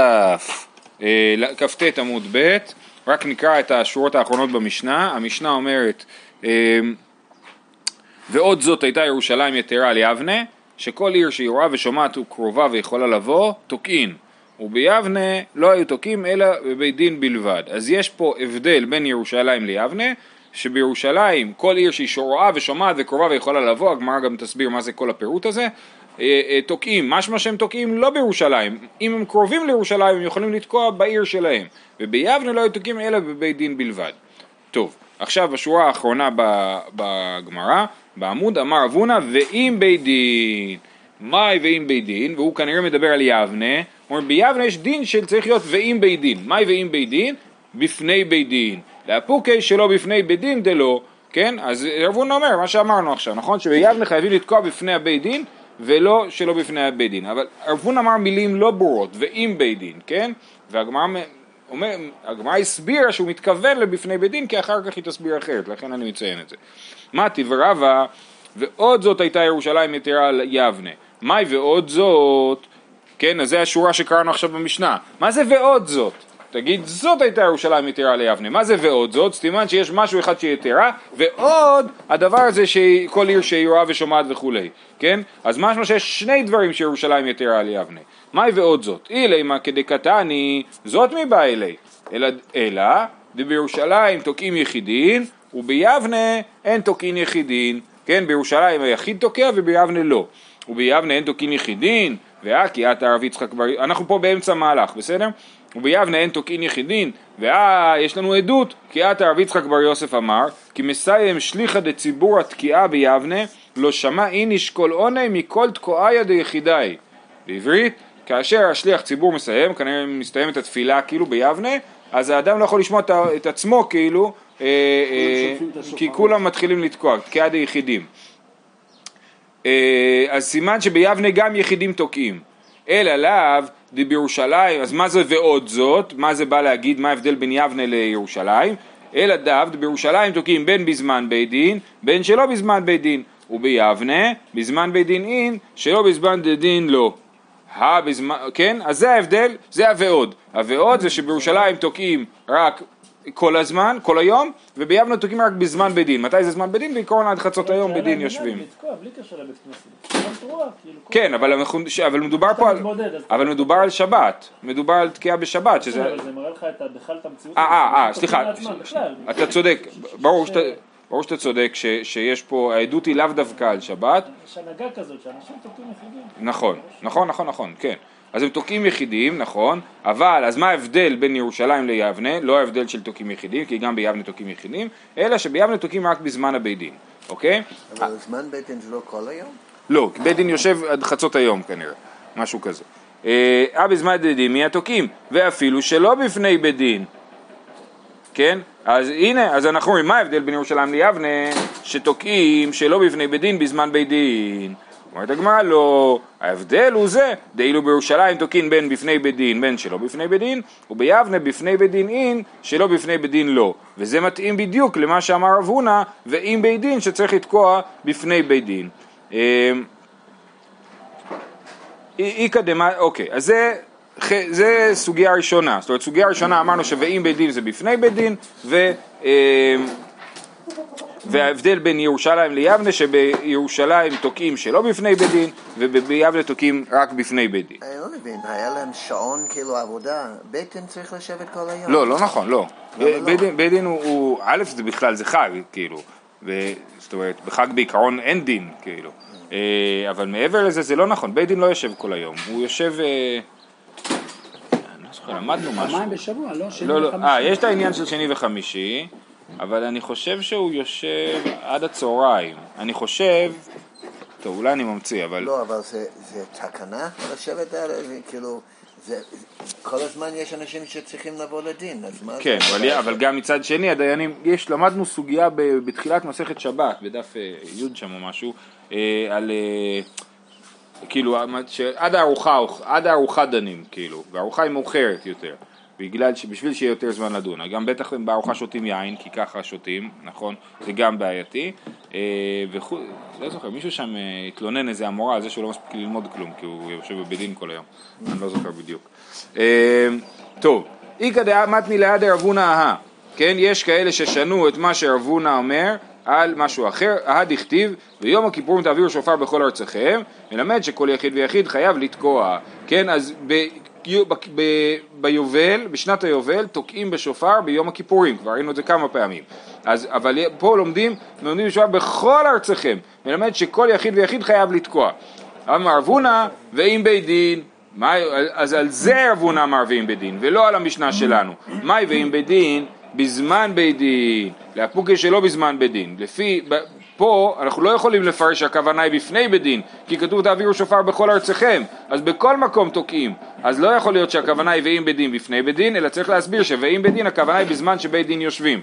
אה, כ"ט עמוד ב', רק נקרא את השורות האחרונות במשנה, המשנה אומרת אה, ועוד זאת הייתה ירושלים יתרה על יבנה, שכל עיר שהיא רואה ושומעת וקרובה ויכולה לבוא, תוקעין, וביבנה לא היו תוקעים אלא בבית דין בלבד. אז יש פה הבדל בין ירושלים ליבנה, שבירושלים כל עיר שהיא רואה ושומעת וקרובה ויכולה לבוא, הגמרא גם תסביר מה זה כל הפירוט הזה, תוקעים, משמע שהם תוקעים לא בירושלים, אם הם קרובים לירושלים הם יכולים לתקוע בעיר שלהם, וביבנה לא היו תוקעים אלא בבית דין בלבד. טוב, עכשיו בשורה האחרונה בגמרא, בעמוד אמר אבונה ואם בית דין, מאי ואם בית דין, והוא כנראה מדבר על יבנה, הוא אומר ביבנה יש דין שצריך להיות ואם בית דין, מאי ואם בית דין? בפני בית דין, לאפוקי שלא בפני בית דין דלא, כן? אז אבונה אומר מה שאמרנו עכשיו, נכון? שביבנה חייבים לתקוע בפני הבית דין ולא שלא בפני הבית דין. אבל רבון אמר מילים לא ברורות, ואם בית דין, כן? והגמרא הסבירה שהוא מתכוון לבפני בית דין, כי אחר כך היא תסביר אחרת, לכן אני מציין את זה. מתי ורבה, ועוד זאת הייתה ירושלים יתרה על יבנה. מאי ועוד זאת, כן, אז זה השורה שקראנו עכשיו במשנה. מה זה ועוד זאת? תגיד זאת הייתה ירושלים יתרה ליבנה, מה זה ועוד זאת? סימן שיש משהו אחד שהיא יתרה, ועוד הדבר הזה שכל עיר שהיא רואה ושומעת וכולי, כן? אז משמע שיש שני דברים שירושלים יתרה ליבנה. מהי ועוד זאת? אילי מה כדקתני, זאת מבא אלי, אלא, אלא בירושלים תוקעים יחידין, וביבנה אין תוקעים יחידין, כן? בירושלים היחיד תוקע וביבנה לא. וביבנה אין תוקעים יחידין, והא את הרב יצחק בר... אנחנו פה באמצע מהלך, בסדר? וביבנה אין תוקעין יחידין, ואה יש לנו עדות, כי עתה הרב יצחק בר יוסף אמר, כי מסיים שליחא דציבור התקיעה ביבנה, לא שמע איניש כל עוני מכל תקועיה דיחידאי. בעברית, כאשר השליח ציבור מסיים, כנראה מסתיימת התפילה כאילו ביבנה, אז האדם לא יכול לשמוע את עצמו כאילו, אה, אה, כי כולם מתחילים לתקוע, תקיעה דיחידים. אה, אז סימן שביבנה גם יחידים תוקעים. אלא לאו בירושלים, אז מה זה ועוד זאת? מה זה בא להגיד? מה ההבדל בין יבנה לירושלים? אלא דווקא בירושלים תוקעים בין בזמן בית דין, בין שלא בזמן בית דין. וביבנה, בזמן בית דין אין, שלא בזמן בית דין לא. בזמן, כן? אז זה ההבדל, זה הוועוד. הוועוד זה שבירושלים תוקעים רק כל הזמן, כל היום, וביבנה תוקעים רק בזמן בית דין. מתי זה זמן בית דין? בעיקרון עד חצות היום בית דין יושבים. כאילו, כן, אבל מדובר פה על... אבל מדובר על שבת. מדובר על תקיעה בשבת, שזה... אבל זה מראה לך בכלל את המציאות. אה, אה, אה סליחה. אתה צודק. ברור שאתה... ברור שאתה צודק ש, שיש פה, העדות היא לאו דווקא על שבת. יש הנהגה כזאת, שאנשים תוקעים יחידים. נכון, נכון, נכון, נכון, כן. אז הם תוקעים יחידים, נכון, אבל אז מה ההבדל בין ירושלים ליבנה? לא ההבדל של תוקעים יחידים, כי גם ביבנה תוקעים יחידים, אלא שביבנה תוקעים רק בזמן הבית דין, אוקיי? אבל זמן בית דין זה לא כל היום? לא, כי בית דין יושב עד חצות היום כנראה, משהו כזה. אה בזמן בית דין מי התוקעים? ואפילו שלא בפני בית דין, כן? אז הנה, אז אנחנו רואים מה ההבדל בין ירושלים ליבנה, שתוקעים שלא בפני בית דין בזמן בית דין. אומרת הגמרא לא, ההבדל הוא זה, דאילו בירושלים תוקין בין בפני בית דין בין שלא בפני בית דין, וביבנה בפני בית דין אין, שלא בפני בית דין לא. וזה מתאים בדיוק למה שאמר רב הונא, ואם בית דין שצריך לתקוע בפני בית דין. איכא דמא, אוקיי, אז זה זה סוגיה ראשונה, זאת אומרת סוגיה ראשונה אמרנו ש"ואם בית דין" זה בפני בית דין ו... וההבדל בין ירושלים ליבנה שבירושלים תוקעים שלא בפני בית דין וביבנה תוקעים רק בפני בית דין. אני לא מבין, היה להם שעון כאילו עבודה, בית דין צריך לשבת כל היום. לא, לא נכון, לא. לא? בית דין הוא, א' זה בכלל זה חג, כאילו, זאת אומרת בחג בעיקרון אין דין, כאילו, אה, אבל מעבר לזה זה לא נכון, בית דין לא יושב כל היום, הוא יושב... אה, אני לא זוכר, למדנו משהו. פעמיים בשבוע, לא שני לא, לא. וחמישי. אה, יש את העניין של שני וחמישי. אבל אני חושב שהוא יושב עד הצהריים. אני חושב, טוב אולי אני ממציא, אבל... לא, אבל זה, זה תקנה לשבת על זה, כאילו, זה, כל הזמן יש אנשים שצריכים לבוא לדין, אז מה כן, זה? כן, אבל, אבל גם מצד שני, הדיינים, יש, למדנו סוגיה ב, בתחילת מסכת שבת, בדף אה, י' שם או משהו, אה, על... כאילו, עד הארוחה, עד הארוחה דנים, כאילו, והארוחה היא מאוחרת יותר. בגלל שבשביל שיהיה יותר זמן לדון, גם בטח בארוחה שותים יין, כי ככה שותים, נכון? זה גם בעייתי, אה, וכו, לא זוכר, מישהו שם אה, התלונן איזה המורה על זה שהוא לא מספיק ללמוד כלום, כי הוא יושב בבית כל היום, אני לא זוכר בדיוק. אה, טוב, איכא דאמתני ליד רבונה אהה, כן, יש כאלה ששנו את מה שרבונה אומר על משהו אחר, אהה דכתיב, ויום הכיפורים תעבירו שופר בכל ארציכם, מלמד שכל יחיד ויחיד חייב לתקוע, כן, אז ב... ב- ב- ביובל, בשנת היובל, תוקעים בשופר ביום הכיפורים, כבר ראינו את זה כמה פעמים. אז, אבל פה לומדים, לומדים בשופר בכל ארציכם, מלמד שכל יחיד ויחיד חייב לתקוע. אמר רבונה, ואם בית דין, מה, אז על זה רבונה אמר ואם בית דין, ולא על המשנה שלנו. מהי ואם בית דין? בזמן בית דין, לאפוקי שלא בזמן בית דין. לפי, פה אנחנו לא יכולים לפרש שהכוונה היא בפני בית דין, כי כתוב תעבירו שופר בכל ארציכם, אז בכל מקום תוקעים. אז לא יכול להיות שהכוונה היא ואם בית דין בפני בית דין, אלא צריך להסביר שוואם בית דין הכוונה היא בזמן שבית דין יושבים.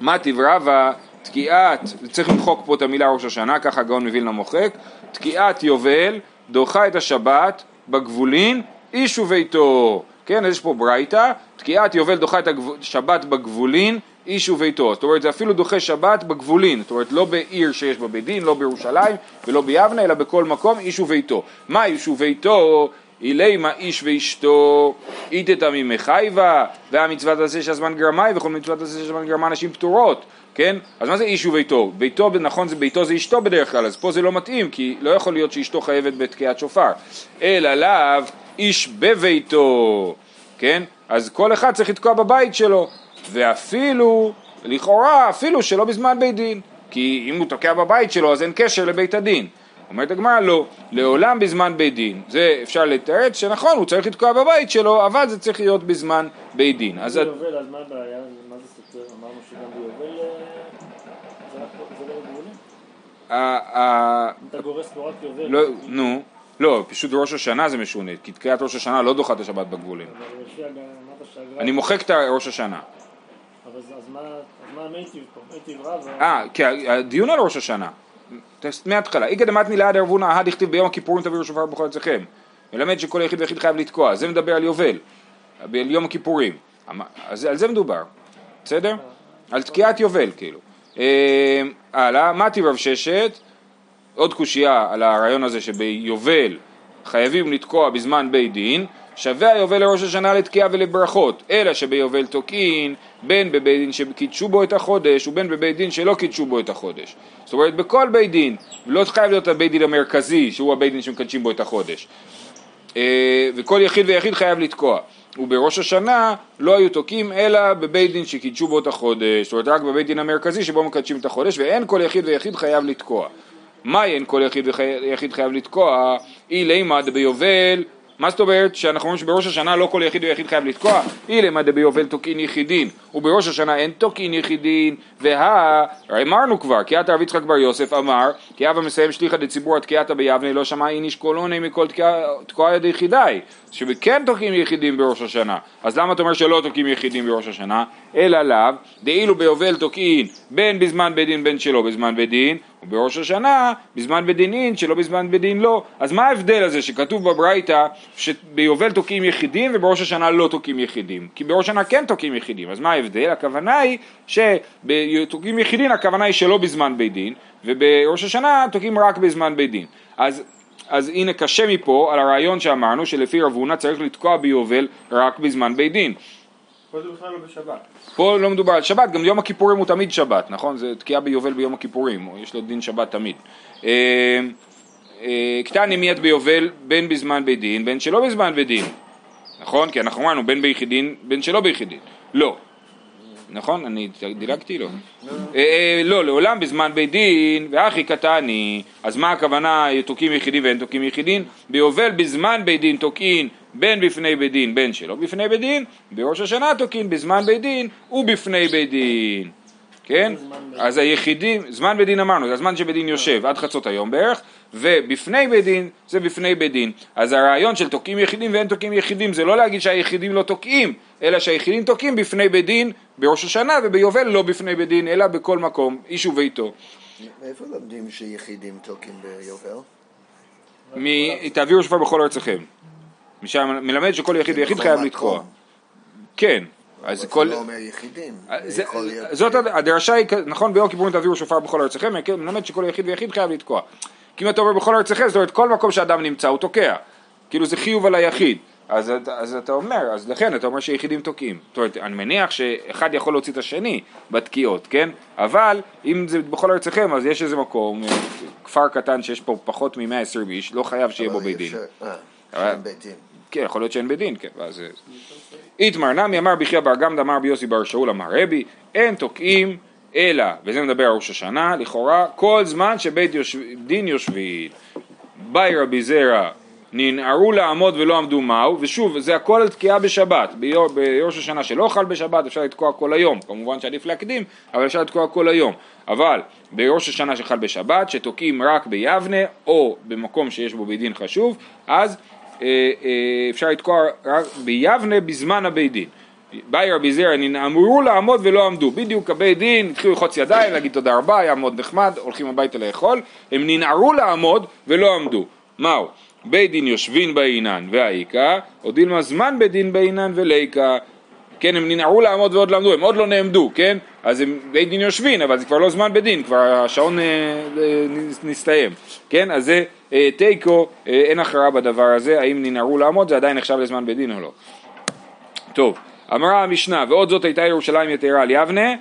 מה תברבה, תקיעת, צריך למחוק פה את המילה ראש השנה, ככה הגאון מווילנה מוחק, תקיעת יובל דוחה את השבת בגבולין איש וביתו. כן, יש פה ברייתא, תקיעת יובל דוחה את השבת בגבולין איש וביתו. זאת אומרת, זה אפילו דוחה שבת בגבולין, זאת אומרת, לא בעיר שיש בה בית דין, לא בירושלים ולא ביבנה, אלא בכל מקום איש וביתו. מה איש וביתו? אילימה איש ואשתו, איתתא ממחייבה, והמצוות הזה שהזמן גרמאי, וכל מצוות הזה שהזמן גרמה נשים פטורות, כן? אז מה זה איש וביתו? ביתו, נכון, זה ביתו זה אשתו בדרך כלל, אז פה זה לא מתאים, כי לא יכול להיות שאשתו חייבת בתקיעת שופר, אלא לאו איש בביתו, כן? אז כל אחד צריך לתקוע בבית שלו, ואפילו, לכאורה, אפילו שלא בזמן בית דין, כי אם הוא תוקע בבית שלו אז אין קשר לבית הדין. אומרת הגמרא לא, לעולם בזמן בית דין. זה אפשר לתרץ שנכון, הוא צריך לתקוע בבית שלו, אבל זה צריך להיות בזמן בית דין. אז ביובל, אז מה הבעיה? מה זה סותר? אמרנו שגם ביובל אה, זה לא? ה- ה- אתה גורס רק יובל. לא, נו, לא, פשוט ראש השנה זה משונה, כי תקיעת ראש השנה לא דוחה את השבת בגבולים. אני מוחק את ראש השנה. אז מה אז מה מיטיב פה? מיטיב רב? אה, כי הדיון על ראש השנה. מההתחלה. איגא דמתני ליד ערבונה, ההא דכתיב ביום הכיפורים תביאו שופר בכל ארציכם. מלמד שכל יחיד ויחיד חייב לתקוע. זה מדבר על יובל, ביום הכיפורים. אמ- אז על זה מדובר, בסדר? על תקיעת יובל, כאילו. אה, הלאה, מתי רב ששת, עוד קושייה על הרעיון הזה שביובל חייבים לתקוע בזמן בית דין, שווה היובל לראש השנה לתקיעה ולברכות, אלא שביובל תוקעין בין בבית דין שקידשו בו את החודש ובין בבית דין שלא קידשו בו את החודש. זאת אומרת בכל בית דין, לא חייב להיות הבית דין המרכזי שהוא הבית דין שמקדשים בו את החודש. אה, וכל יחיד ויחיד חייב לתקוע. ובראש השנה לא היו תוקעים אלא בבית דין שקידשו בו את החודש, זאת אומרת רק בבית דין המרכזי שבו מקדשים את החודש ואין כל יחיד ויחיד חייב לתקוע. מה אין כל יחיד ויחיד חייב לתקוע? אי לימא דביובל מה זאת אומרת שאנחנו אומרים שבראש השנה לא כל יחיד ויחיד חייב לתקוע? אי לימא דביובל תוקעין יחידין ובראש השנה אין תוקעין יחידין והא, אמרנו כבר, כי עתה יצחק בר יוסף אמר כי אבא מסיים שליחא דציבור התקיעתא ביבנה לא שמע איניש קולוני מכל תקועה ידי יחידי שכן תוקעים יחידים בראש השנה. אז למה אתה אומר שלא תוקעים יחידים בראש השנה? אלא לאו דאילו ביובל תוקעין בין בזמן בית דין בין שלא בזמן בית דין ובראש השנה בזמן בית דין אין שלא בזמן בית דין לא. אז מה ההבדל הזה שכתוב בברייתא שביובל תוקעים יחידים ובראש השנה לא תוקעים יחידים? כי בראש השנה כן תוקעים יחידים. אז מה ההבדל? הכוונה היא שבתוקעים יחידים הכוונה היא שלא בזמן בית דין ובראש השנה תוקעים רק בזמן בית דין. אז אז הנה קשה מפה על הרעיון שאמרנו שלפי רב הונא צריך לתקוע ביובל רק בזמן בית דין. פה זה בכלל לא בשבת. פה לא מדובר על שבת, גם יום הכיפורים הוא תמיד שבת, נכון? זה תקיעה ביובל ביום הכיפורים, יש לו דין שבת תמיד. אה, אה, קטני מיית ביובל בין בזמן בית דין, בין שלא בזמן בית דין. נכון? כי אנחנו אמרנו בין ביחידין, בין שלא ביחידין. לא. נכון? אני דילגתי? לא. אה, אה, לא, לעולם בזמן בית דין, ואחי קטני, אז מה הכוונה תוקעים יחידים ואין תוקעים יחידים? ביובל בזמן בית דין תוקעין בין בפני בית דין בין שלא בפני בית דין, בראש השנה תוקעין בזמן בית דין ובפני בית דין. כן? אז היחידים, זמן בית דין אמרנו, זה הזמן שבית דין יושב עד חצות היום בערך, ובפני בית דין זה בפני בית דין. אז הרעיון של תוקעים יחידים ואין תוקעים יחידים זה לא להגיד שהיחידים לא תוקעים, אלא שהיחידים תוקעים בפני בית דין בראש השנה וביובל לא בפני בית דין, אלא בכל מקום, איש וביתו. מאיפה לומדים שיחידים תוקעים ביובל? מ- תעבירו שופר בכל ארציכם. משם מלמד שכל יחיד ויחיד חייב לתקוע. כן, אז כל... זה לא אומר יחידים. זה, יכול להיות- זאת הד- הדרשה היא, נכון ביום כיפורים תביאו שופר בכל ארציכם, כן, מלמד שכל יחיד ויחיד חייב לתקוע. כי אם אתה אומר בכל ארציכם, זאת אומרת כל מקום שאדם נמצא הוא תוקע. כאילו זה חיוב על היחיד. אז, אז אתה אומר, אז לכן אתה אומר שיחידים תוקעים. זאת אומרת, אני מניח שאחד יכול להוציא את השני בתקיעות, כן? אבל אם זה בכל ארציכם, אז יש איזה מקום, אה, כפר קטן שיש פה פחות מ-120 איש, לא חייב שיהיה בו בית דין. אה, אבל- שאין בית דין. כן, יכול להיות שאין בית דין, כן, ואז... איתמר נמי אמר בחייא בר גמדא אמר רבי יוסי בר שאול אמר רבי אין תוקעים אלא, וזה מדבר על ראש השנה, לכאורה כל זמן שבית יושב, דין יושבים באי רבי זרע ננערו לעמוד ולא עמדו מהו, ושוב זה הכל על תקיעה בשבת, ביור, בראש השנה שלא חל בשבת אפשר לתקוע כל היום, כמובן שעדיף להקדים, אבל אפשר לתקוע כל היום, אבל בראש השנה שחל בשבת, שתוקעים רק ביבנה או במקום שיש בו בית דין חשוב, אז אפשר לתקוע רק ביבנה בזמן הבית דין. באי רבי זרע נאמרו לעמוד ולא עמדו, בדיוק הבית דין התחילו ללחוץ ידיים, להגיד תודה רבה, היה מאוד נחמד, הולכים הביתה לאכול, הם ננערו לעמוד ולא עמדו, מהו? בית דין יושבין בעינן והאיכה, או דילמה זמן בית דין בעינן וליקה, כן, הם ננערו לעמוד ועוד לא עמדו, הם עוד לא נעמדו, כן? אז הם בית דין יושבין, אבל זה כבר לא זמן בית דין, כבר השעון אה, אה, נסתיים, כן? אז זה אה, תיקו, אה, אין הכרעה בדבר הזה, האם ננערו לעמוד, זה עדיין נחשב לזמן בית דין או לא. טוב, אמרה המשנה, ועוד זאת הייתה ירושלים יתרה על יבנה,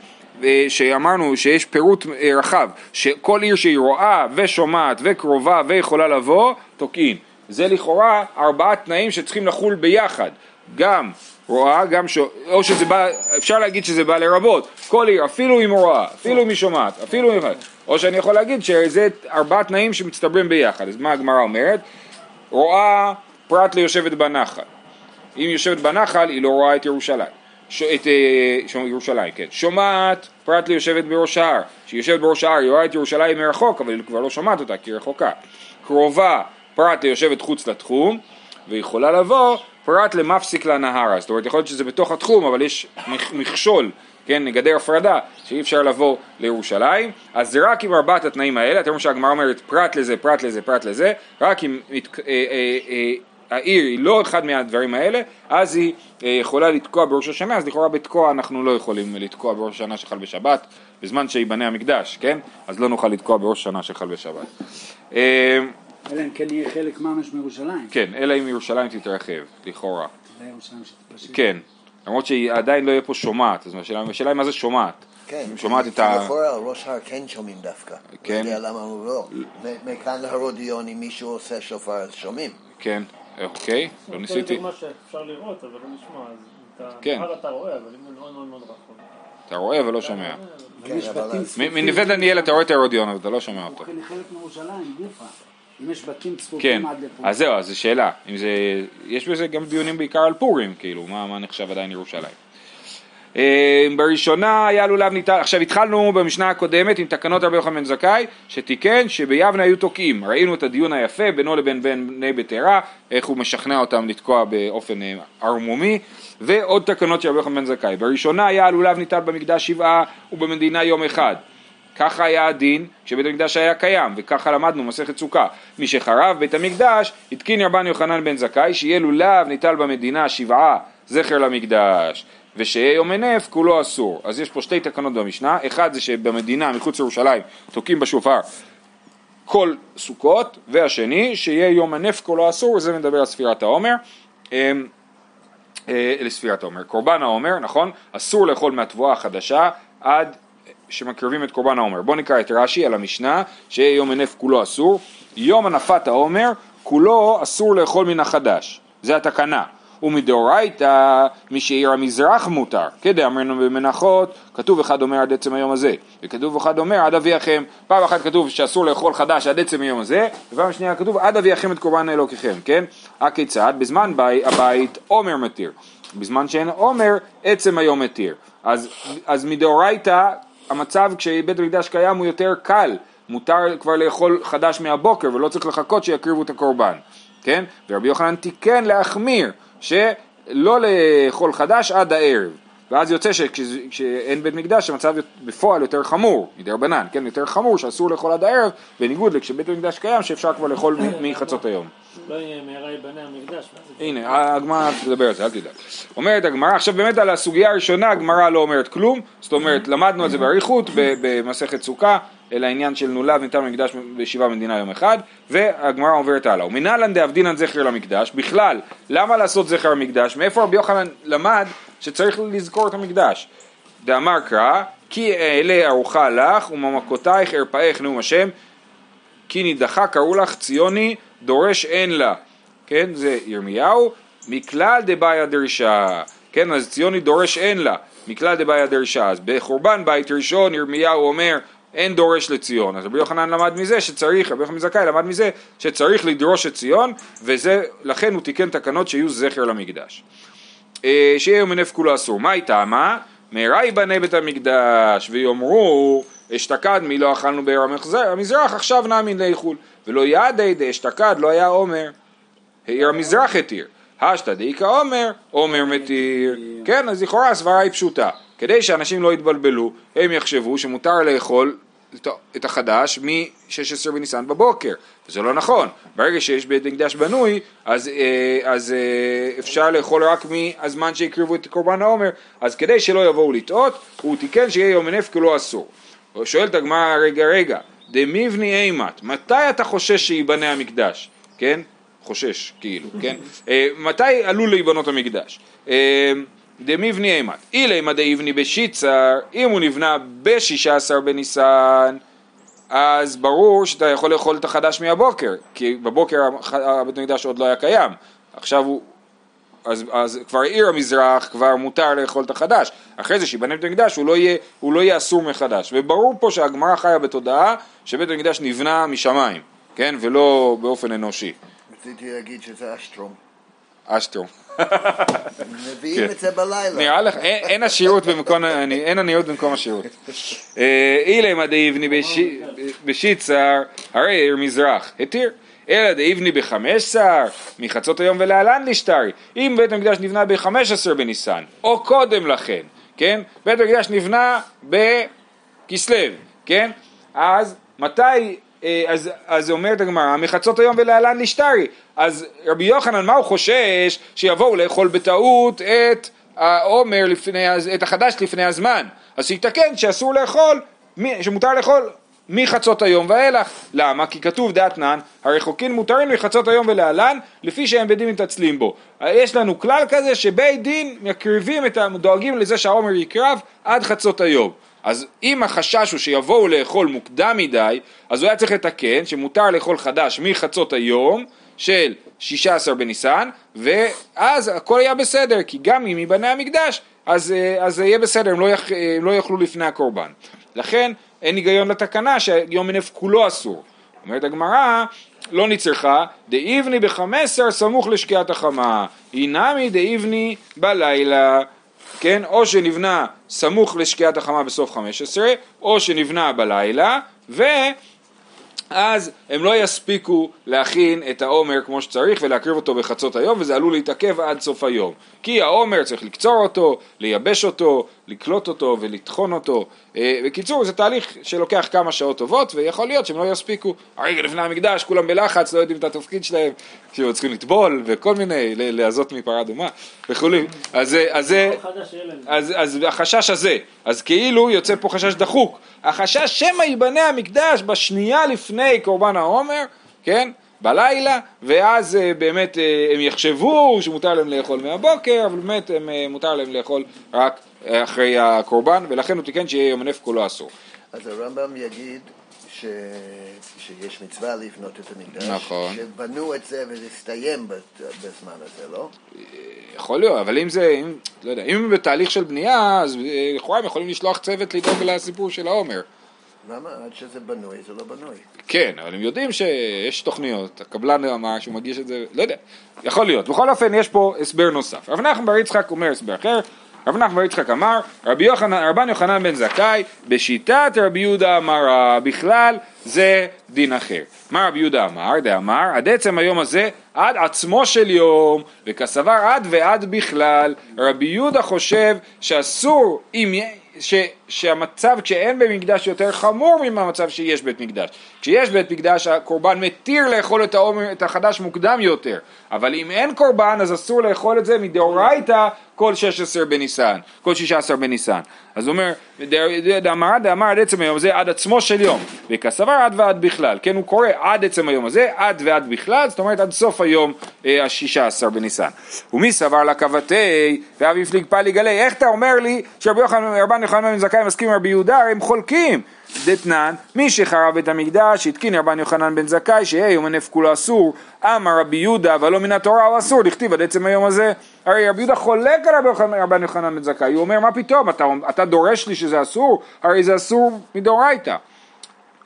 אה, שאמרנו שיש פירוט אה, רחב, שכל עיר שהיא רואה ושומעת וקרובה ויכולה לבוא, תוקעין. זה לכאורה ארבעה תנאים שצריכים לחול ביחד, גם רואה, גם ש... או שזה בא, אפשר להגיד שזה בא לרבות, כל עיר, אפילו אם רואה, אפילו אם היא שומעת, אפילו אם... או שאני יכול להגיד שזה ארבעה תנאים שמצטברים ביחד, אז מה הגמרא אומרת? רואה פרט ליושבת בנחל, אם יושבת בנחל היא לא רואה את ירושלים, ש... את אה, ש... ירושלים, כן, שומעת פרט ליושבת בראש ההר, כשהיא יושבת בראש ההר היא רואה את ירושלים מרחוק אבל היא כבר לא שומעת אותה כי היא רחוקה, קרובה פרט ליושבת חוץ לתחום ויכולה לבוא פרט למפסיק לנהר, זאת אומרת יכול להיות שזה בתוך התחום אבל יש מכ- מכשול, כן, גדר הפרדה שאי אפשר לבוא לירושלים, אז זה רק עם ארבעת התנאים האלה, אתם רואים שהגמרא אומרת פרט לזה, פרט לזה, פרט לזה, רק אם אה, אה, אה, העיר היא לא אחד מהדברים האלה, אז היא אה, יכולה לתקוע בראש השנה, אז לכאורה בתקוע אנחנו לא יכולים לתקוע בראש השנה שחל בשבת, בזמן שיבנה המקדש, כן? אז לא נוכל לתקוע בראש השנה שחל בשבת. אה, אלא אם כן יהיה חלק ממש מירושלים. כן, אלא אם ירושלים תתרחב, לכאורה. כן, למרות שהיא עדיין לא יהיה פה שומעת, אז השאלה היא מה זה שומעת. כן, אם שומעת את ה... לכאורה על ראש הר כן שומעים דווקא. כן. לא יודע למה הוא לא. מכאן להרודיון, אם מישהו עושה שופר אז שומעים. כן, אוקיי, לא ניסיתי. זה מה שאפשר לראות, אבל לא אתה כן. אתה רואה, אבל אם הוא מאוד מאוד מאוד רחוק. אתה רואה ולא שומע. כן. מ- מנווה דניאל אתה רואה את ההרודיון, אבל אתה לא שומע הוא אותו. חלק מירושלים, גופה. אם יש בתים כן, צפופים עד לפה. אז זהו, אז זו שאלה. אם זה... יש בזה גם דיונים בעיקר על פורים, כאילו, מה מה נחשב עדיין ירושלים. אה, בראשונה היה לולב ניתן, עכשיו התחלנו במשנה הקודמת עם תקנות רבי יוחנן בן זכאי שתיקן שביבנה היו תוקעים, ראינו את הדיון היפה בינו לבין בני ביתרה, איך הוא משכנע אותם לתקוע באופן אה, ערמומי ועוד תקנות של רבי יוחנן בן זכאי, בראשונה היה לולב ניתן במקדש שבעה ובמדינה יום אחד ככה היה הדין כשבית המקדש היה קיים, וככה למדנו מסכת סוכה. מי שחרב בית המקדש, התקין רבן יוחנן בן זכאי, שיהיה לולב ניטל במדינה שבעה זכר למקדש, ושיהיה יום הנף כולו אסור. אז יש פה שתי תקנות במשנה, אחד זה שבמדינה מחוץ לירושלים תוקעים בשופר כל סוכות, והשני שיהיה יום הנף כולו אסור, וזה מדבר על ספירת העומר. אמ, אה, לספירת העומר. קורבן העומר, נכון? אסור לאכול מהתבואה החדשה עד שמקריבים את קורבן העומר. בואו נקרא את רש"י על המשנה, שיהיה יום הנף כולו אסור. יום הנפת העומר, כולו אסור לאכול מן החדש. זה התקנה. ומדאורייתא, מי שהעיר המזרח מותר. כדאמרנו במנחות, כתוב אחד אומר עד עצם היום הזה, וכתוב אחד אומר עד אביאכם. פעם אחת כתוב שאסור לאכול חדש עד עצם היום הזה, ופעם שנייה כתוב עד אביאכם את קורבן אלוקיכם, כן? הכיצד? בזמן בי, הבית עומר מתיר. בזמן שאין עומר, עצם היום מתיר. אז, אז מדאורייתא, המצב כשבית המקדש קיים הוא יותר קל. מותר כבר לאכול חדש מהבוקר ולא צריך לחכות שיקריבו את הקורבן, כן? ורבי יוחנן תיקן להחמיר, שלא לאכול חדש עד הערב. ואז יוצא שכשאין בית מקדש המצב בפועל יותר חמור, מדרבנן, כן, יותר חמור שאסור לאכול עד הערב, בניגוד לכשבית המקדש קיים שאפשר כבר לאכול מ- מחצות היום. לא יהיה מהרה ייבנה המקדש. הנה, הגמרא תדבר על זה, אל תדאג. אומרת הגמרא, עכשיו באמת על הסוגיה הראשונה הגמרא לא אומרת כלום, זאת אומרת, למדנו על זה באריכות במסכת סוכה, אל העניין של נולד ניתן במקדש בישיבה במדינה יום אחד, והגמרא עוברת הלאה. ומנהלן דאבדינן זכר למקדש, בכלל, למה לעשות זכר למקדש? מאיפה רבי יוחנן למד שצריך לזכור את המקדש? דאמר קרא, כי אעלה ארוחה לך וממכותייך ארפאך נאום השם כי נידחה קראו לך ציוני דורש אין לה, כן, זה ירמיהו, מכלל דבעיה דרשה, כן, אז ציוני דורש אין לה, מכלל דבעיה דרשה, אז בחורבן בית ראשון ירמיהו אומר אין דורש לציון, אז רבי יוחנן למד מזה שצריך, רבי יוחנן זכאי למד מזה שצריך לדרוש את ציון, וזה, לכן הוא תיקן תקנות שיהיו זכר למקדש. אה, שיהיה יום הנף כולו אסור. מה היא טעמה? מהרה ייבנה בית המקדש ויאמרו אשתקד מי לא אכלנו בעיר המזרח עכשיו נאמין לאיחול. ולא יעדי דאשתקד לא היה עומר. העיר המזרח התיר. השתא דאיכא עומר עומר מתיר. כן אז לכאורה הסברה היא פשוטה. כדי שאנשים לא יתבלבלו הם יחשבו שמותר לאכול את- את החדש מ-16 בניסן בבוקר, וזה לא נכון, ברגע שיש בית מקדש בנוי, אז, אה, אז אה, אפשר לאכול רק מהזמן שהקריבו את קורבן העומר, אז כדי שלא יבואו לטעות, הוא תיקן שיהיה יום הנף כלא אסור. שואלת הגמרא, רגע רגע, דמיבני אימת, מתי אתה חושש שייבנה המקדש, כן? חושש, כאילו, כן? אה, מתי עלול להיבנות המקדש? דמיבני אימת, אילי דאיבני בשיצר, אם הוא נבנה בשישה עשר בניסן, אז ברור שאתה יכול לאכול את החדש מהבוקר, כי בבוקר הבית המקדש עוד לא היה קיים, עכשיו הוא, אז, אז כבר עיר המזרח, כבר מותר לאכול את החדש, אחרי זה שיבנה בית המקדש הוא לא יהיה, הוא לא יהיה אסור מחדש, וברור פה שהגמרא חיה בתודעה שבית המקדש נבנה משמיים, כן, ולא באופן אנושי, רציתי להגיד שזה אשטרום. אשטרום. מביאים את זה בלילה. נראה לך, אין, עשירות במקום, אין עניות במקום עשירות. אה, אילמה דאיבני בשי- בשיצר, הרי עיר מזרח, התיר. אלא דאיבני בחמש שר, מחצות היום ולהלן לשטרי. אם בית המקדש נבנה בחמש עשר בניסן, או קודם לכן, כן? בית המקדש נבנה בכסלו, כן? אז מתי, אז, אז אומרת הגמרא, מחצות היום ולהלן לשטרי. אז רבי יוחנן, מה הוא חושש? שיבואו לאכול בטעות את העומר לפני, את החדש לפני הזמן. אז שיתקן שאסור לאכול, שמותר לאכול מחצות היום ואילך. למה? כי כתוב דעתנן, הרחוקין מותרים מחצות היום ולהלן, לפי שהם בית דין מתעצלים בו. יש לנו כלל כזה שבית דין מקריבים את. דואגים לזה שהעומר יקרב עד חצות היום. אז אם החשש הוא שיבואו לאכול מוקדם מדי, אז הוא היה צריך לתקן שמותר לאכול חדש מחצות היום של 16 בניסן, ואז הכל היה בסדר, כי גם אם ייבנה המקדש, אז, אה, אז יהיה בסדר, הם לא, יח, הם לא יאכלו לפני הקורבן. לכן אין היגיון לתקנה שיום מנף כולו אסור. אומרת הגמרא, לא נצרכה, דאיבני בחמסר סמוך לשקיעת החמה, הינמי דאיבני בלילה. כן, או שנבנה סמוך לשקיעת החמה בסוף 15, או שנבנה בלילה, ואז הם לא יספיקו להכין את העומר כמו שצריך ולהקריב אותו בחצות היום, וזה עלול להתעכב עד סוף היום. כי העומר צריך לקצור אותו, לייבש אותו, לקלוט אותו ולטחון אותו. אה, בקיצור, זה תהליך שלוקח כמה שעות טובות, ויכול להיות שהם לא יספיקו. הרגע לפני המקדש, כולם בלחץ, לא יודעים את התפקיד שלהם, כאילו צריכים לטבול וכל מיני, ל- להזות מפרה אדומה וכולי. אז זה... אז להם. אז, אז החשש הזה, אז כאילו יוצא פה חשש דחוק. החשש שמא ייבנה המקדש בשנייה לפני קורבן העומר, כן? בלילה, ואז אה, באמת אה, הם יחשבו שמותר להם לאכול מהבוקר, אבל באמת הם, אה, מותר להם לאכול רק אחרי הקורבן, ולכן הוא תיקן שיהיה יום הנף כולו אסור. אז הרמב"ם יגיד ש... שיש מצווה לבנות את המקדש. נכון. שבנו את זה וזה הסתיים בזמן הזה, לא? יכול להיות, אבל אם זה, אם, לא יודע, אם בתהליך של בנייה, אז לכאורה הם יכולים לשלוח צוות לדאוג לסיפור של העומר. למה? עד שזה בנוי זה לא בנוי. כן, אבל הם יודעים שיש תוכניות, הקבלן אמר שהוא מגיש את זה, לא יודע, יכול להיות. בכל אופן, יש פה הסבר נוסף. רב נחמן בר יצחק אומר הסבר אחר, רב נחמן בר יצחק אמר, רבי יוחנן, רבן יוחנן בן זכאי, בשיטת רבי יהודה אמרה, בכלל זה דין אחר. מה רבי יהודה אמר? דאמר, עד עצם היום הזה עד עצמו של יום, וכסבר עד ועד בכלל. רבי יהודה חושב שאסור, אם, ש, שהמצב כשאין בית מקדש יותר חמור מהמצב שיש בית מקדש. כשיש בית מקדש הקורבן מתיר לאכול את, העומר, את החדש מוקדם יותר, אבל אם אין קורבן אז אסור לאכול את זה מדאורייתא כל 16 בניסן, כל 16 בניסן. אז הוא אומר, דאמר דאמר עד עצם היום הזה עד עצמו של יום, וכסבר עד ועד בכלל, כן הוא קורא עד עצם היום הזה, עד ועד בכלל, זאת אומרת עד סוף היום אה, השישה עשר בניסן. ומי סבר לקבתי ואבי הפליג פליג עלי, איך אתה אומר לי שרבי יוחנן יוחנן בן מסכים עם רבי יהודה, הרי הם חולקים. דתנן, מי שחרב בית המקדש, התקין רבן יוחנן בן זכאי, שיהיה יום הנף כולו אסור, אמר רבי יהודה, אבל לא מן התורה הוא אסור, דכתיב עד עצם היום הזה. הרי רבי יהודה חולק על רבן יוחנן בן זכאי, הוא אומר, מה פתאום, אתה, אתה דורש לי שזה אסור? הרי זה אסור מדאורייתא.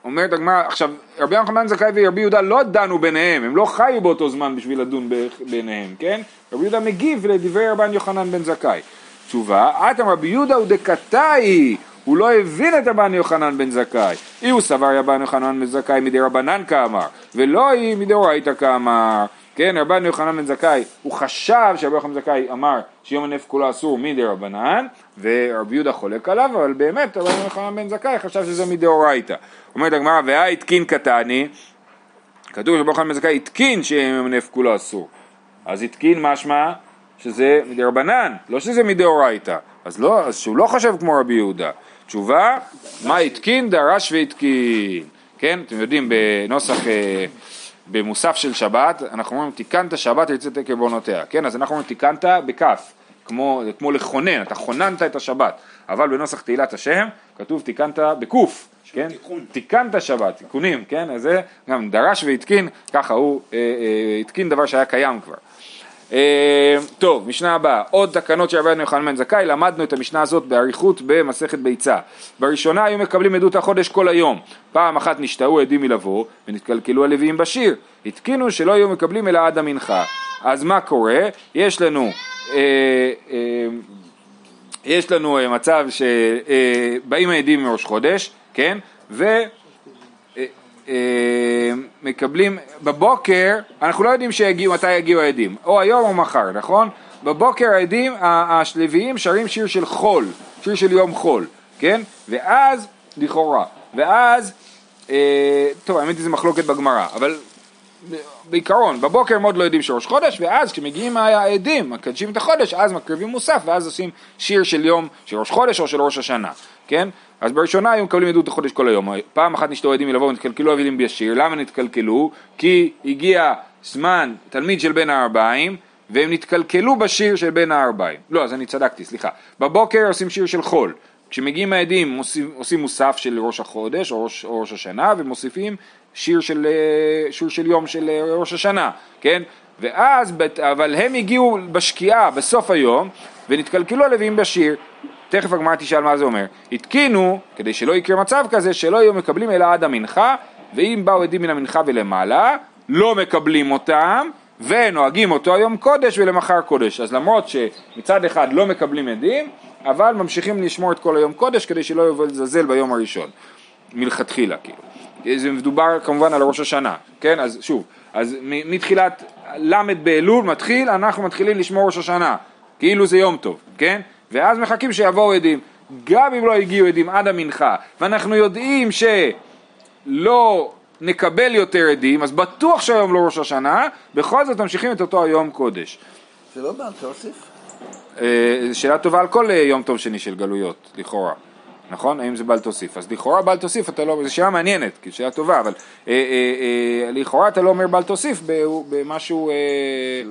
אומרת הגמרא, עכשיו, רבי יוחנן זכאי ורבי יהודה לא דנו ביניהם, הם לא חיו באותו זמן בשביל לדון ביניהם, כן? רבי יהודה מגיב לדברי רבן יוחנן בן זכאי. תשובה, אתם רבי יהודה הוא דקתאי, הוא לא הבין את רבן יוחנן בן זכאי. אי הוא סבר רבן יוחנן בן זכאי מדי רבנן כאמר, ולא היא מדאורייתא כאמר. כן, רבן יוחנן בן זכאי, הוא חשב שרבי יוחנן בן זכאי אמר שיום הנפט כולו אסור מדי רבנן, ורבי יהודה חולק עליו, אבל באמת רבן יוחנן בן זכאי חשב שזה מדאורייתא. אומרת הגמרא, ואה התקין קטני, כתוב שרבי יוחנן בן זכאי התקין שיום הנפט כולו אסור. אז התקין משמע שזה מדי רבנן, לא שזה מדאורייתא. אז, לא, אז שהוא לא חושב כמו רבי יהודה. תשובה, מה התקין? דרש והתקין. כן, אתם יודעים, בנוסח, אה, במוסף של שבת, אנחנו אומרים תיקנת שבת לצאת קרבונותיה, כן, אז אנחנו אומרים תיקנת בכף, כמו, כמו לכונן, אתה כוננת את השבת, אבל בנוסח תהילת השם כתוב תיקנת בקוף, כן, תיקון. תיקנת שבת, תיקונים, כן, אז זה גם דרש והתקין, ככה הוא אה, אה, התקין דבר שהיה קיים כבר. אה, טוב, משנה הבאה, עוד תקנות של רבנו יוחנן בן זכאי, למדנו את המשנה הזאת באריכות במסכת ביצה. בראשונה היו מקבלים עדות החודש כל היום, פעם אחת נשתהו עדים מלבוא ונתקלקלו הלוויים בשיר, התקינו שלא היו מקבלים אלא עד המנחה. אז מה קורה? יש לנו, אה, אה, יש לנו מצב שבאים העדים מראש חודש, כן? ו... אה, מקבלים, בבוקר, אנחנו לא יודעים שיגיעו, מתי יגיעו העדים, או היום או מחר, נכון? בבוקר העדים, השלוויים שרים שיר של חול, שיר של יום חול, כן? ואז, לכאורה, ואז, אה, טוב, האמת היא זה מחלוקת בגמרא, אבל בעיקרון, בבוקר הם עוד לא יודעים שראש חודש, ואז כשמגיעים העדים, מקדשים את החודש, אז מקריבים מוסף, ואז עושים שיר של יום, של ראש חודש או של ראש השנה, כן? אז בראשונה היו מקבלים עדות החודש כל היום, פעם אחת נשתו עדים מלבוא ונתקלקלו עדים בישיר, למה נתקלקלו? כי הגיע זמן תלמיד של בין הארבעים והם נתקלקלו בשיר של בין הארבעים, לא אז אני צדקתי סליחה, בבוקר עושים שיר של חול, כשמגיעים העדים עושים, עושים מוסף של ראש החודש או ראש, או ראש השנה ומוסיפים שיר של, אה, שיר של יום של אה, ראש השנה, כן? ואז, אבל הם הגיעו בשקיעה בסוף היום ונתקלקלו הלווים בשיר תכף הגמרא תשאל מה זה אומר. התקינו, כדי שלא יקרה מצב כזה, שלא יהיו מקבלים אלא עד המנחה, ואם באו עדים מן המנחה ולמעלה, לא מקבלים אותם, ונוהגים אותו היום קודש ולמחר קודש. אז למרות שמצד אחד לא מקבלים עדים, אבל ממשיכים לשמור את כל היום קודש כדי שלא יבוא לזלזל ביום הראשון, מלכתחילה כאילו. זה מדובר כמובן על ראש השנה, כן? אז שוב, אז מתחילת ל' באלול מתחיל, אנחנו מתחילים לשמור ראש השנה, כאילו זה יום טוב, כן? ואז מחכים שיבואו עדים. גם אם לא הגיעו עדים עד המנחה, ואנחנו יודעים שלא נקבל יותר עדים, אז בטוח שהיום לא ראש השנה, בכל זאת ממשיכים את אותו היום קודש. זה לא בעל תוסיף? אה, שאלה טובה על כל אה, יום טוב שני של גלויות, לכאורה. נכון? האם זה בל תוסיף? אז לכאורה בל תוסיף אתה לא, זו שאלה מעניינת, כי שאלה טובה, אבל אה, אה, אה, לכאורה אתה לא אומר בל תוסיף במשהו... אה,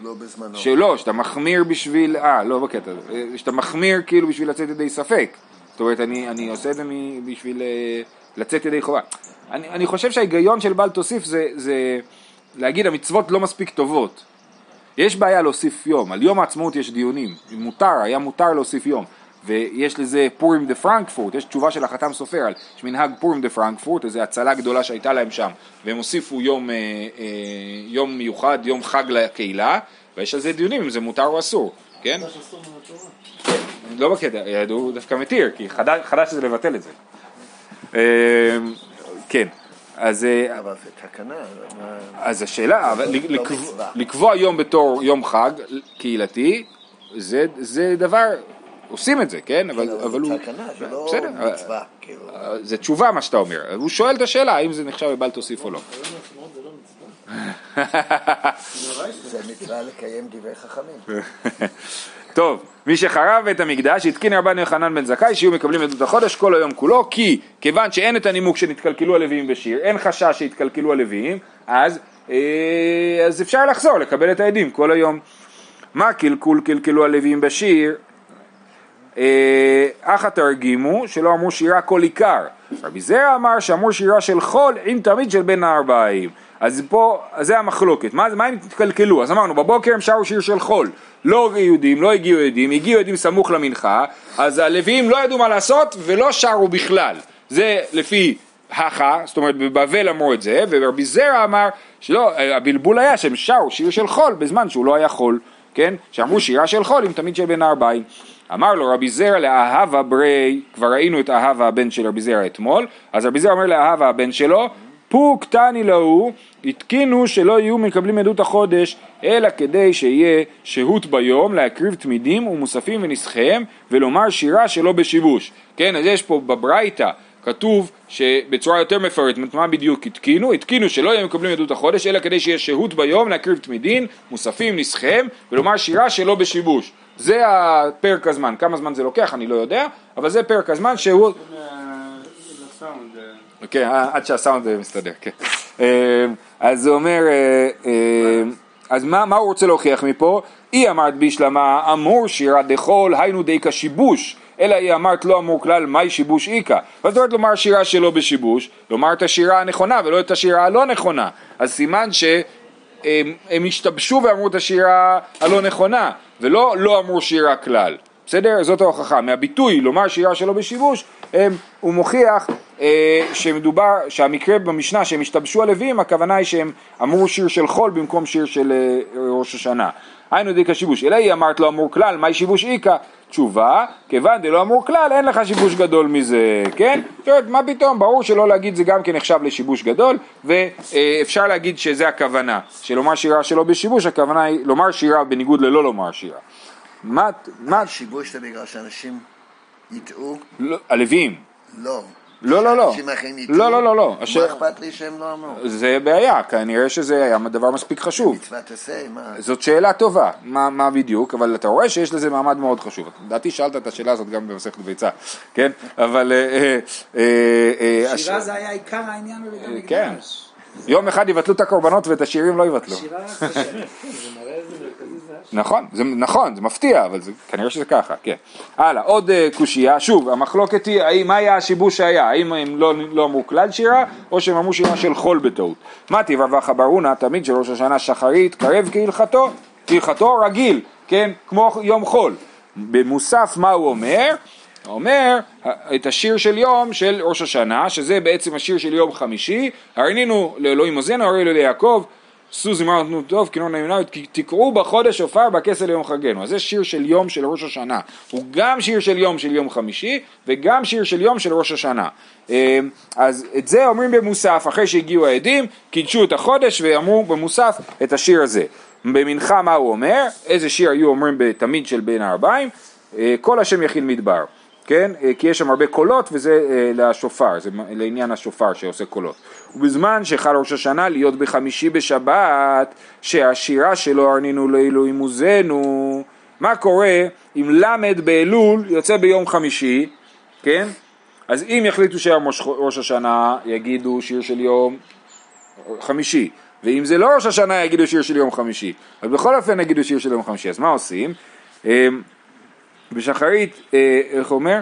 לא בזמנו. שלא, שאתה מחמיר בשביל, אה, לא בקטע, אה, שאתה מחמיר כאילו בשביל לצאת ידי ספק. זאת אומרת, אני, אני עושה את זה בשביל אה, לצאת ידי חובה. אני, אני חושב שההיגיון של בל תוסיף זה, זה להגיד המצוות לא מספיק טובות. יש בעיה להוסיף יום, על יום העצמאות יש דיונים, מותר, היה מותר להוסיף יום. ויש לזה פורים דה פרנקפורט, יש תשובה של החתם סופר על יש מנהג פורים דה פרנקפורט, איזו הצלה גדולה שהייתה להם שם, והם הוסיפו יום, אה, אה, יום מיוחד, יום חג לקהילה, ויש על זה דיונים אם זה מותר או אסור, כן? לא בקטע, הוא דווקא מתיר, כי חדש, חדש זה לבטל את זה. אה, כן, אז, אה, אבל זה תקנה, אז השאלה, לא לקבוע- יום בתור יום חג קהילתי, זה, זה דבר, עושים את זה, כן? אבל, אבל אבל הוא... תקנה, זה לא מצווה, כאילו. זה תשובה מה שאתה אומר, הוא שואל את השאלה האם זה נחשב לבל תוסיף או לא. זה לא מצווה. זה מצווה לקיים דברי חכמים. טוב, מי שחרב את המקדש התקין רבן יוחנן בן זכאי שיהיו מקבלים עדות החודש כל היום כולו כי כיוון שאין את הנימוק שנתקלקלו הלוויים בשיר, אין חשש שיתקלקלו הלוויים, אז, אה, אז אפשר לחזור לקבל את העדים כל היום. מה קלקול קלקלו הלוויים בשיר? אה, אך התרגימו שלא אמרו שירה כל עיקר. רבי זרע אמר שאמרו שירה של חול עם תמיד של בין הארבעים. אז פה, אז זה המחלוקת. מה, מה הם התקלקלו? אז אמרנו, בבוקר הם שרו שיר של חול. לא יהודים, לא הגיעו עדים, הגיעו עדים סמוך למנחה, אז הלוויים לא ידעו מה לעשות ולא שרו בכלל. זה לפי הכא, זאת אומרת בבבל אמרו את זה, ורבי זרע אמר שלא, הבלבול היה שהם שרו שיר של חול בזמן שהוא לא היה חול, כן? שאמרו שירה של חול עם תמיד של בין הארבעים. אמר לו רבי זרע לאהבה ברי, כבר ראינו את אהבה הבן של רבי זרע אתמול, אז רבי זרע אומר לאהבה הבן שלו, פוק תני להו, התקינו שלא יהיו מקבלים עדות החודש, אלא כדי שיהיה שהות ביום, להקריב תמידים ומוספים ונסחיהם, ולומר שירה שלא בשיבוש. כן, אז יש פה בברייתא, כתוב שבצורה יותר מפרטת, מה בדיוק התקינו? התקינו שלא יהיו מקבלים עדות החודש, אלא כדי שיהיה שהות ביום, להקריב תמידים, מוספים, נסחיהם, ולומר שירה שלא בשיבוש. זה הפרק הזמן, כמה זמן זה לוקח אני לא יודע, אבל זה פרק הזמן שהוא... אה, כן, עד שהסאונד מסתדר, כן. אה, אז זה אומר, אה, אה, אז מה, מה הוא רוצה להוכיח מפה? היא אמרת בישלמה אמור שירה דחול היינו די כשיבוש אלא היא אמרת לא אמור כלל מהי שיבוש איכא ואז אומרת לומר שירה שלא בשיבוש לומר את השירה הנכונה ולא את השירה הלא נכונה אז סימן שהם הם השתבשו ואמרו את השירה הלא נכונה ולא לא אמרו שירה כלל בסדר? זאת ההוכחה. מהביטוי לומר שירה שלא בשיבוש, הם, הוא מוכיח אה, שמדובר, שהמקרה במשנה שהם השתבשו הלווים, הכוונה היא שהם אמרו שיר של חול במקום שיר של אה, ראש השנה. היינו דיקה שיבוש. אלא היא אמרת לא אמור כלל, מהי שיבוש איכא? תשובה, כיוון דלא אמור כלל, אין לך שיבוש גדול מזה, כן? זאת אומרת, מה פתאום, ברור שלא להגיד זה גם כן נחשב לשיבוש גדול, ואפשר להגיד שזה הכוונה, שלומר שירה שלא בשיבוש, הכוונה היא לומר שירה בניגוד ללא לומר שירה. מה, מה, שיבוש זה בגלל שאנשים יטעו? לא, הלוויים. לא. לא, לא, לא. אנשים אחרים יטעו? לא, לא, לא, לא. מה אכפת לי שהם לא אמרו? זה בעיה, כנראה שזה היה דבר מספיק חשוב. מצוות עשה, מה? זאת שאלה טובה, מה, מה בדיוק, אבל אתה רואה שיש לזה מעמד מאוד חשוב. לדעתי שאלת את השאלה הזאת גם במסכת ביצה, כן? אבל... אה, אה, אה, שירה זה היה עיקר העניין בבית המקדש. כן. יום אחד יבטלו את הקורבנות ואת השירים לא יבטלו. שירה. זה מראה איזה. נכון, זה נכון, זה מפתיע, אבל זה, כנראה שזה ככה, כן. הלאה, עוד אה, קושייה, שוב, המחלוקת היא, האם, מה היה השיבוש שהיה, האם הם לא, לא אמרו כלל שירה, או שהם אמרו שירה של חול בטעות. מה תירווח ברונה, תמיד של ראש השנה שחרית, קרב כהלכתו, כהלכתו רגיל, כן, כמו יום חול. במוסף מה הוא אומר? אומר את השיר של יום של ראש השנה, שזה בעצם השיר של יום חמישי, הרנינו לאלוהים עוזנו, הרי ליעקב, שאו זמרה נתנו טוב, כינון נאמנה, תקראו בחודש עופר בכסל ליום חגנו. אז זה שיר של יום של ראש השנה. הוא גם שיר של יום של יום חמישי, וגם שיר של יום של ראש השנה. אה, אז את זה אומרים במוסף, אחרי שהגיעו העדים, קידשו את החודש ואמרו במוסף את השיר הזה. במנחה מה הוא אומר? איזה שיר היו אומרים בתמיד של בין הארבעים? אה, כל השם יכיל מדבר. כן? אה, כי יש שם הרבה קולות וזה אה, לשופר, זה לעניין השופר שעושה קולות. ובזמן שחל ראש השנה להיות בחמישי בשבת, שהשירה שלו הרנינו לאלוהים עוזנו, מה קורה אם למד באלול יוצא ביום חמישי, כן? אז אם יחליטו שהיום ראש- ראש השנה יגידו שיר של יום חמישי, ואם זה לא ראש השנה יגידו שיר של יום חמישי, אז בכל אופן יגידו שיר של יום חמישי, אז מה עושים? בשחרית, אה, איך הוא אומר?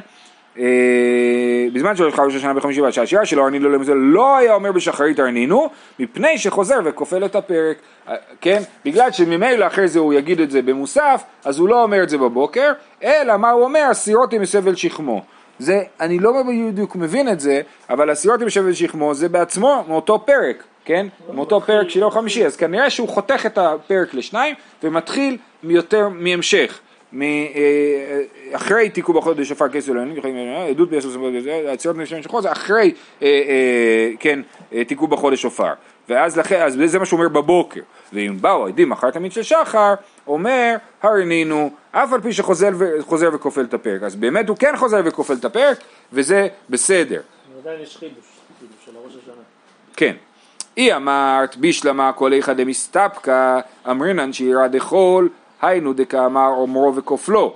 אה, בזמן שהולך ראש השנה בחמישי ועד שהשירה שלו הרנינו למזה לא היה אומר בשחרית הרנינו מפני שחוזר וכופל את הפרק. אה, כן? בגלל שממילא אחרי זה הוא יגיד את זה במוסף אז הוא לא אומר את זה בבוקר אלא מה הוא אומר? הסירות עם סבל שכמו. זה אני לא בדיוק מבין את זה אבל הסירות עם סבל שכמו זה בעצמו מאותו פרק כן? מאותו פרק של יום חמישי. אז כנראה שהוא חותך את הפרק לשניים ומתחיל מיותר מהמשך אחרי תיקו בחודש שופר כסף אלוהים, עדות ביסוס עצירות נשם שחור זה אחרי אה, אה, כן אה, תיקו בחודש שופר ואז לכן, אז זה מה שהוא אומר בבוקר ואם באו עדים אחר תמיד של שחר אומר הרנינו אף על פי שחוזר ו- וכופל את הפרק אז באמת הוא כן חוזר וכופל את הפרק וזה בסדר עדיין יש חידוש, חידוש של הראש השנה. כן. אי אמרת בישלמה כל איכא דמסתפקא אמרינן שירא דחול היינו דקאמר אומרו וכופלו.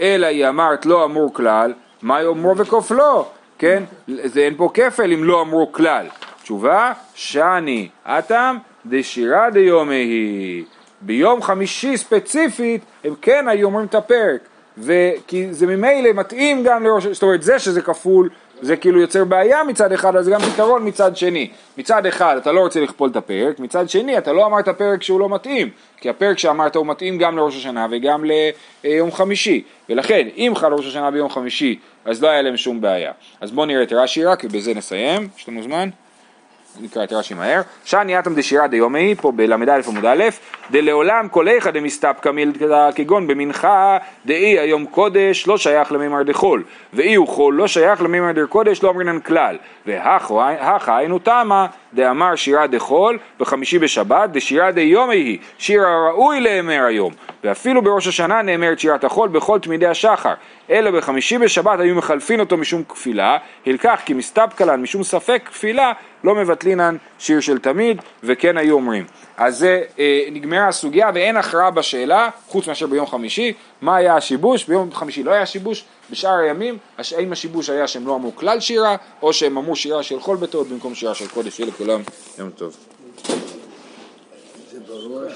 אלא היא אמרת לא אמור כלל. מהי אומרו וכופלו? כן? זה אין פה כפל אם לא אמרו כלל. תשובה שאני אטם דשירא דיומי היא. ביום חמישי ספציפית הם כן היו אומרים את הפרק. וכי זה ממילא מתאים גם לראש, זאת אומרת זה שזה כפול זה כאילו יוצר בעיה מצד אחד, זה גם פתרון מצד שני. מצד אחד אתה לא רוצה לכפול את הפרק, מצד שני אתה לא אמרת פרק שהוא לא מתאים, כי הפרק שאמרת הוא מתאים גם לראש השנה וגם ליום חמישי, ולכן אם חל ראש השנה ביום חמישי אז לא היה להם שום בעיה. אז בואו נראה את רש"י רק ובזה נסיים, יש לנו זמן? נקרא את רש"י מהר. שאני אטם דשירא דיומי, פה בל"א עמוד א', דלעולם כל איכא דמסתפקא מילתא כגון במנחה דאי היום קודש לא שייך למימר דחול, ואי הוא חול לא שייך למימר דקודש לא אמרינן כלל, והכה היינו תמה דאמר שירא דחול וחמישי בשבת דשירא דיומי היא, שיר הראוי לאמר היום, ואפילו בראש השנה נאמרת שירת החול בכל תמידי השחר, אלא בחמישי בשבת היו מחלפין אותו משום כפילה, הלקח כי מסתפקא לן משום ספק כפילה לא מבטלינן שיר של תמיד, וכן היו אומרים. אז זה אה, נגמרה הסוגיה ואין הכרעה בשאלה, חוץ מאשר ביום חמישי, מה היה השיבוש, ביום חמישי לא היה שיבוש, בשאר הימים, האם השיבוש היה שהם לא אמרו כלל שירה, או שהם אמרו שירה של כל ביתות במקום שירה של קודש, שיהיה לכולם יום טוב. זה ברור.